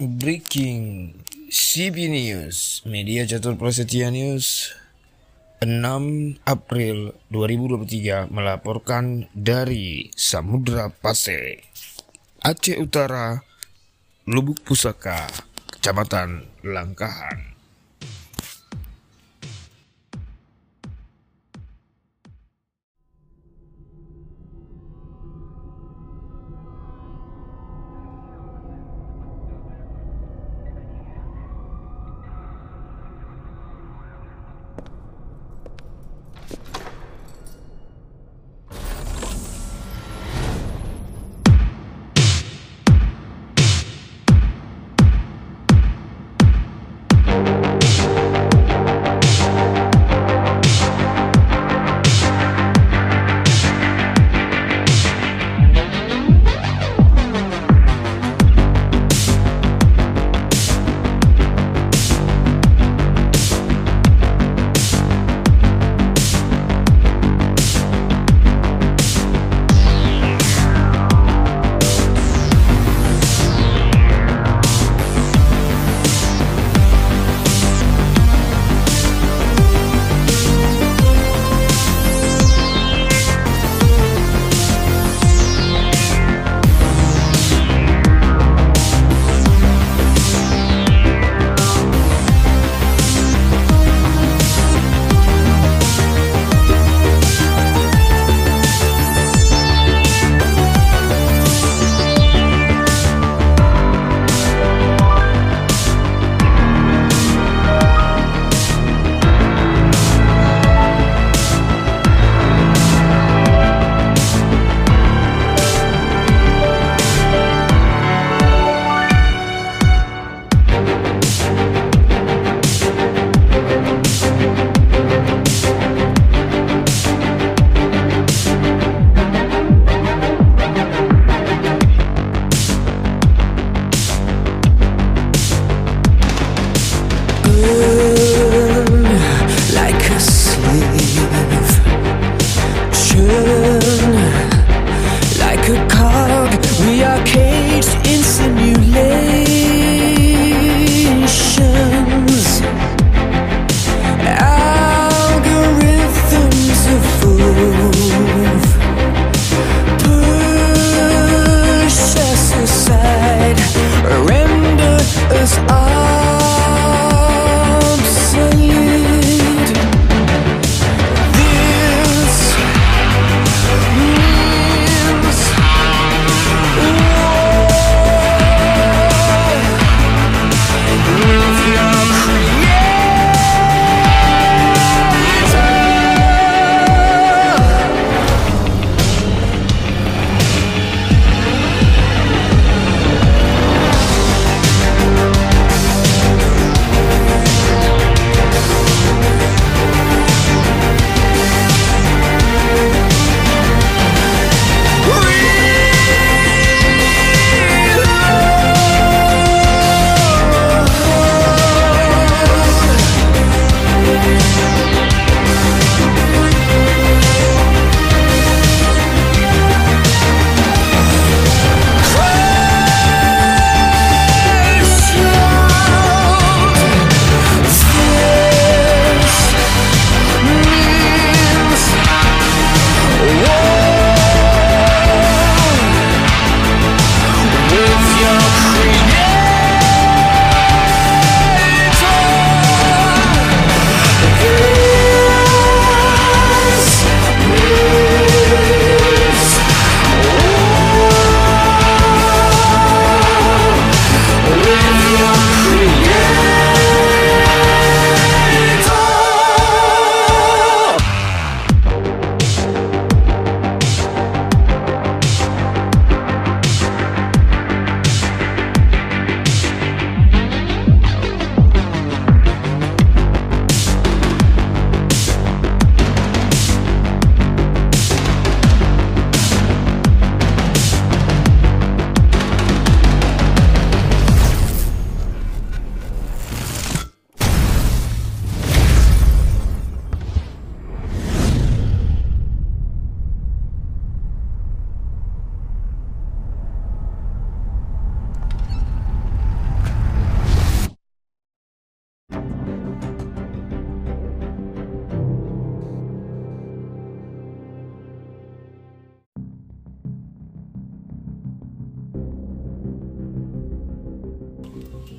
Breaking CB News Media Catur Prasetya News 6 April 2023 melaporkan dari Samudra Pasir Aceh Utara Lubuk Pusaka Kecamatan Langkahan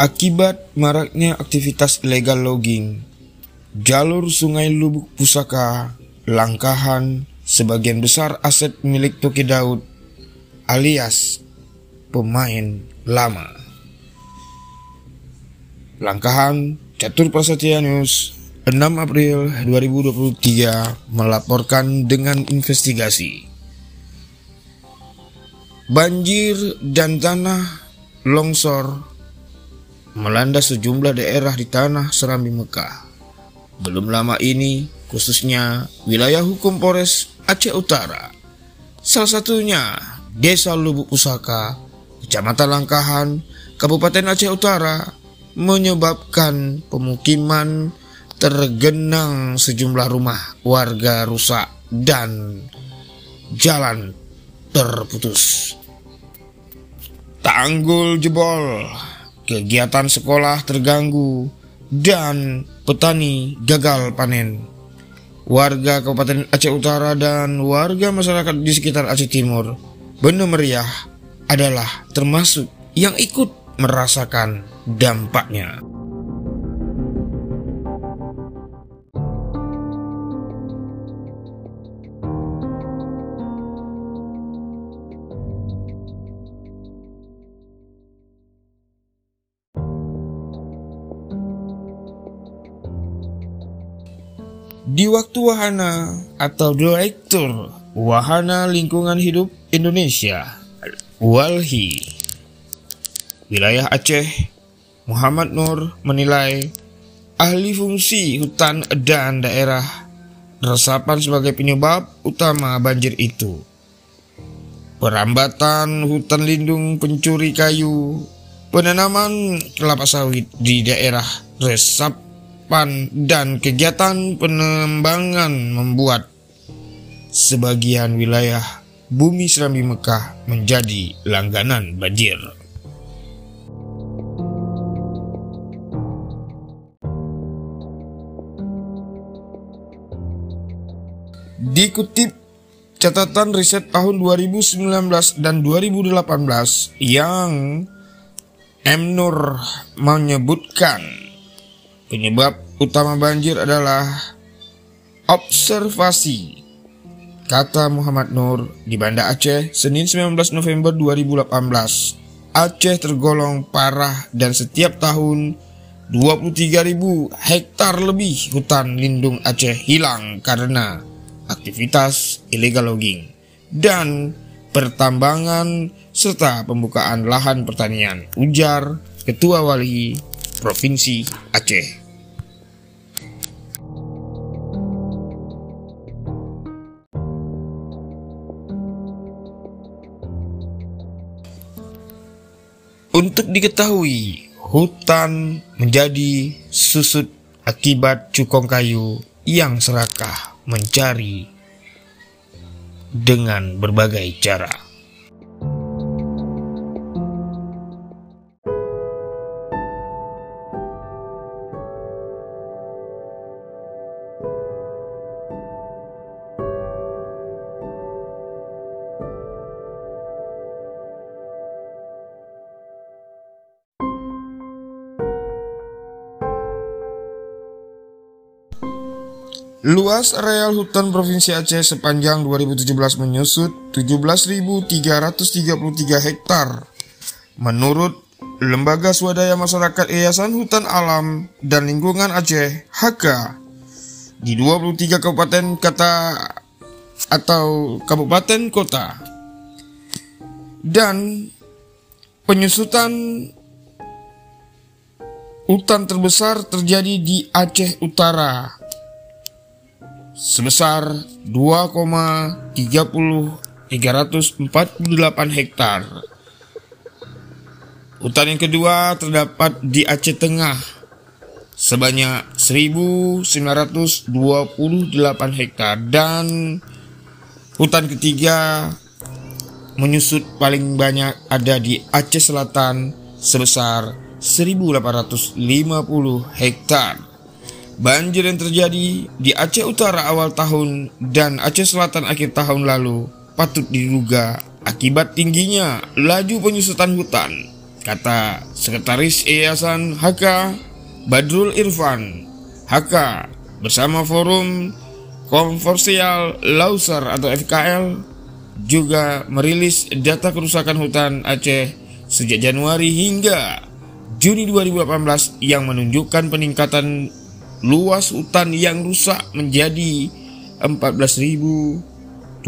Akibat maraknya aktivitas ilegal logging, jalur sungai Lubuk Pusaka, Langkahan, sebagian besar aset milik Toki Daud alias pemain lama. Langkahan Catur Prasetya News 6 April 2023 melaporkan dengan investigasi. Banjir dan tanah longsor melanda sejumlah daerah di tanah Serambi Mekah. Belum lama ini, khususnya wilayah hukum Polres Aceh Utara. Salah satunya Desa Lubuk Pusaka, Kecamatan Langkahan, Kabupaten Aceh Utara, menyebabkan pemukiman tergenang sejumlah rumah warga rusak dan jalan terputus. Tanggul jebol kegiatan sekolah terganggu, dan petani gagal panen. Warga Kabupaten Aceh Utara dan warga masyarakat di sekitar Aceh Timur benar meriah adalah termasuk yang ikut merasakan dampaknya. Di waktu wahana atau Direktur Wahana Lingkungan Hidup Indonesia Walhi Wilayah Aceh Muhammad Nur menilai ahli fungsi hutan dan daerah resapan sebagai penyebab utama banjir itu. Perambatan hutan lindung pencuri kayu, penanaman kelapa sawit di daerah resap dan kegiatan penembangan membuat sebagian wilayah bumi Serambi Mekah menjadi langganan banjir. Dikutip catatan riset tahun 2019 dan 2018 yang M. Nur menyebutkan Penyebab utama banjir adalah observasi, kata Muhammad Nur di Banda Aceh, Senin 19 November 2018. Aceh tergolong parah dan setiap tahun 23.000 hektar lebih hutan lindung Aceh hilang karena aktivitas illegal logging dan pertambangan serta pembukaan lahan pertanian, ujar Ketua Wali Provinsi Aceh. Untuk diketahui, hutan menjadi susut akibat cukong kayu yang serakah mencari dengan berbagai cara. Luas areal hutan Provinsi Aceh sepanjang 2017 menyusut 17.333 hektar. Menurut Lembaga Swadaya Masyarakat Yayasan Hutan Alam dan Lingkungan Aceh (HK) di 23 kabupaten kota atau kabupaten kota. Dan penyusutan hutan terbesar terjadi di Aceh Utara sebesar 2,348 hektar. Hutan yang kedua terdapat di Aceh Tengah sebanyak 1928 hektar dan hutan ketiga menyusut paling banyak ada di Aceh Selatan sebesar 1850 hektar. Banjir yang terjadi di Aceh Utara awal tahun dan Aceh Selatan akhir tahun lalu patut diduga akibat tingginya laju penyusutan hutan kata Sekretaris Yayasan HK Badrul Irfan. HK bersama Forum Konversial Lauser atau FKL juga merilis data kerusakan hutan Aceh sejak Januari hingga Juni 2018 yang menunjukkan peningkatan luas hutan yang rusak menjadi 14.212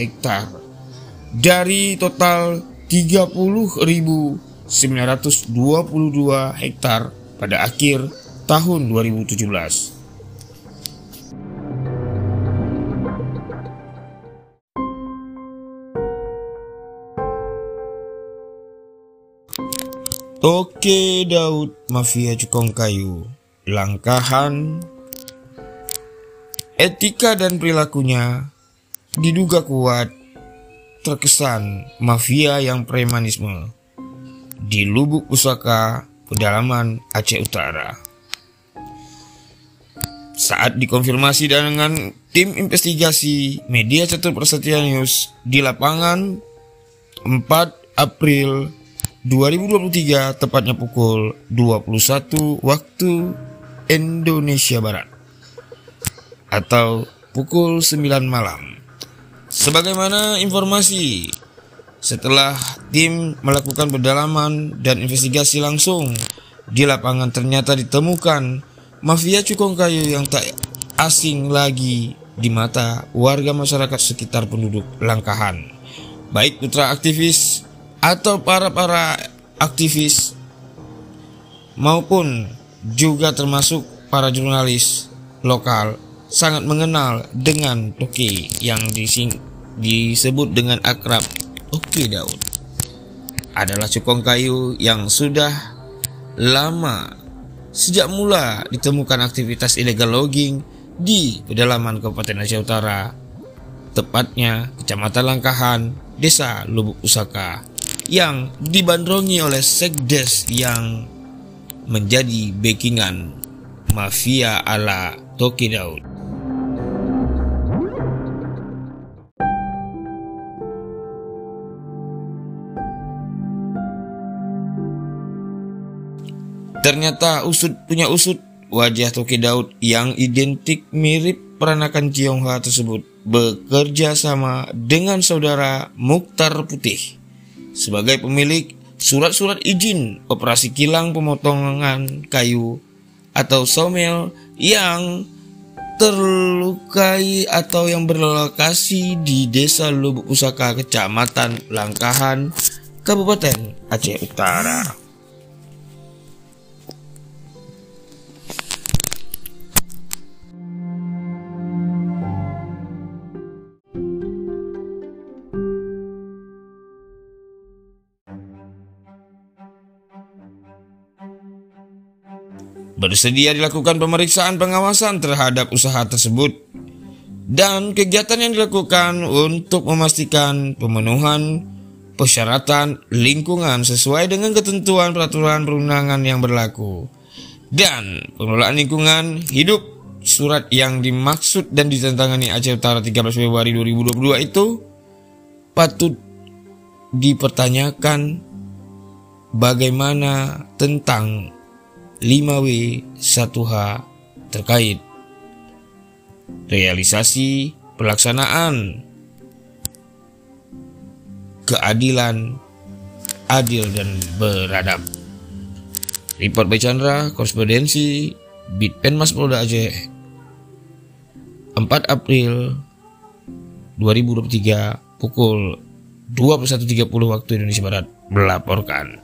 hektar dari total 30.922 hektar pada akhir tahun 2017. Toke Daud Mafia Cukong Kayu Langkahan Etika dan perilakunya diduga kuat terkesan mafia yang premanisme di Lubuk Pusaka, pedalaman Aceh Utara. Saat dikonfirmasi dengan tim investigasi media Catur Prasetya News di lapangan 4 April 2023 tepatnya pukul 21 waktu Indonesia Barat atau pukul 9 malam. Sebagaimana informasi setelah tim melakukan pendalaman dan investigasi langsung di lapangan ternyata ditemukan mafia cukong kayu yang tak asing lagi di mata warga masyarakat sekitar penduduk Langkahan. Baik putra aktivis atau para-para aktivis maupun juga termasuk para jurnalis lokal sangat mengenal dengan Toki yang dising, disebut dengan akrab Toki Daud. Adalah cukong kayu yang sudah lama sejak mula ditemukan aktivitas illegal logging di pedalaman Kabupaten Aceh Utara tepatnya Kecamatan Langkahan, Desa Lubuk Pusaka yang dibandrongi oleh sekdes yang menjadi backingan mafia ala Toki Daud. Ternyata usut punya usut wajah Toki Daud yang identik mirip peranakan Tionghoa tersebut bekerja sama dengan saudara Mukhtar Putih sebagai pemilik surat-surat izin operasi kilang pemotongan kayu atau somel yang terlukai atau yang berlokasi di Desa Lubuk Pusaka, Kecamatan Langkahan, Kabupaten Aceh Utara. Bersedia dilakukan pemeriksaan pengawasan terhadap usaha tersebut. Dan kegiatan yang dilakukan untuk memastikan pemenuhan persyaratan lingkungan sesuai dengan ketentuan peraturan perundangan yang berlaku. Dan pengelolaan lingkungan hidup surat yang dimaksud dan ditentangani Aceh Utara 13 Februari 2022 itu patut dipertanyakan bagaimana tentang 5W 1H terkait realisasi pelaksanaan keadilan adil dan beradab. Report by Chandra, korespondensi Bitpenmas Polda Aceh 4 April 2023 pukul 21.30 waktu Indonesia Barat melaporkan.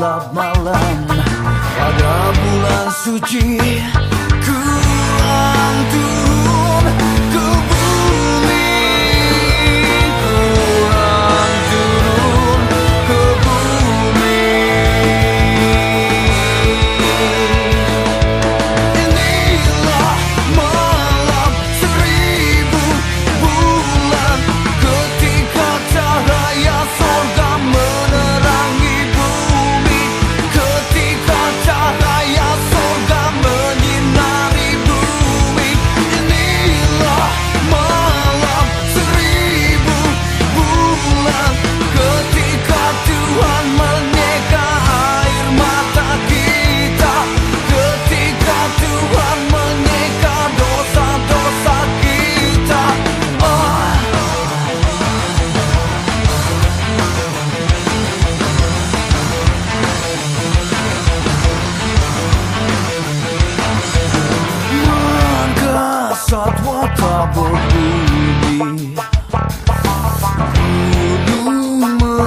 gelap malam. Pada bulan suci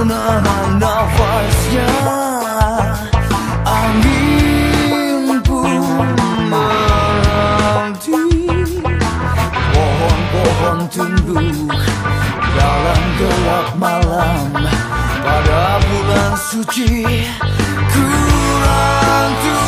menahan nafasnya Angin pun menanti Pohon-pohon tunduk dalam gelap malam Pada bulan suci kurang tuh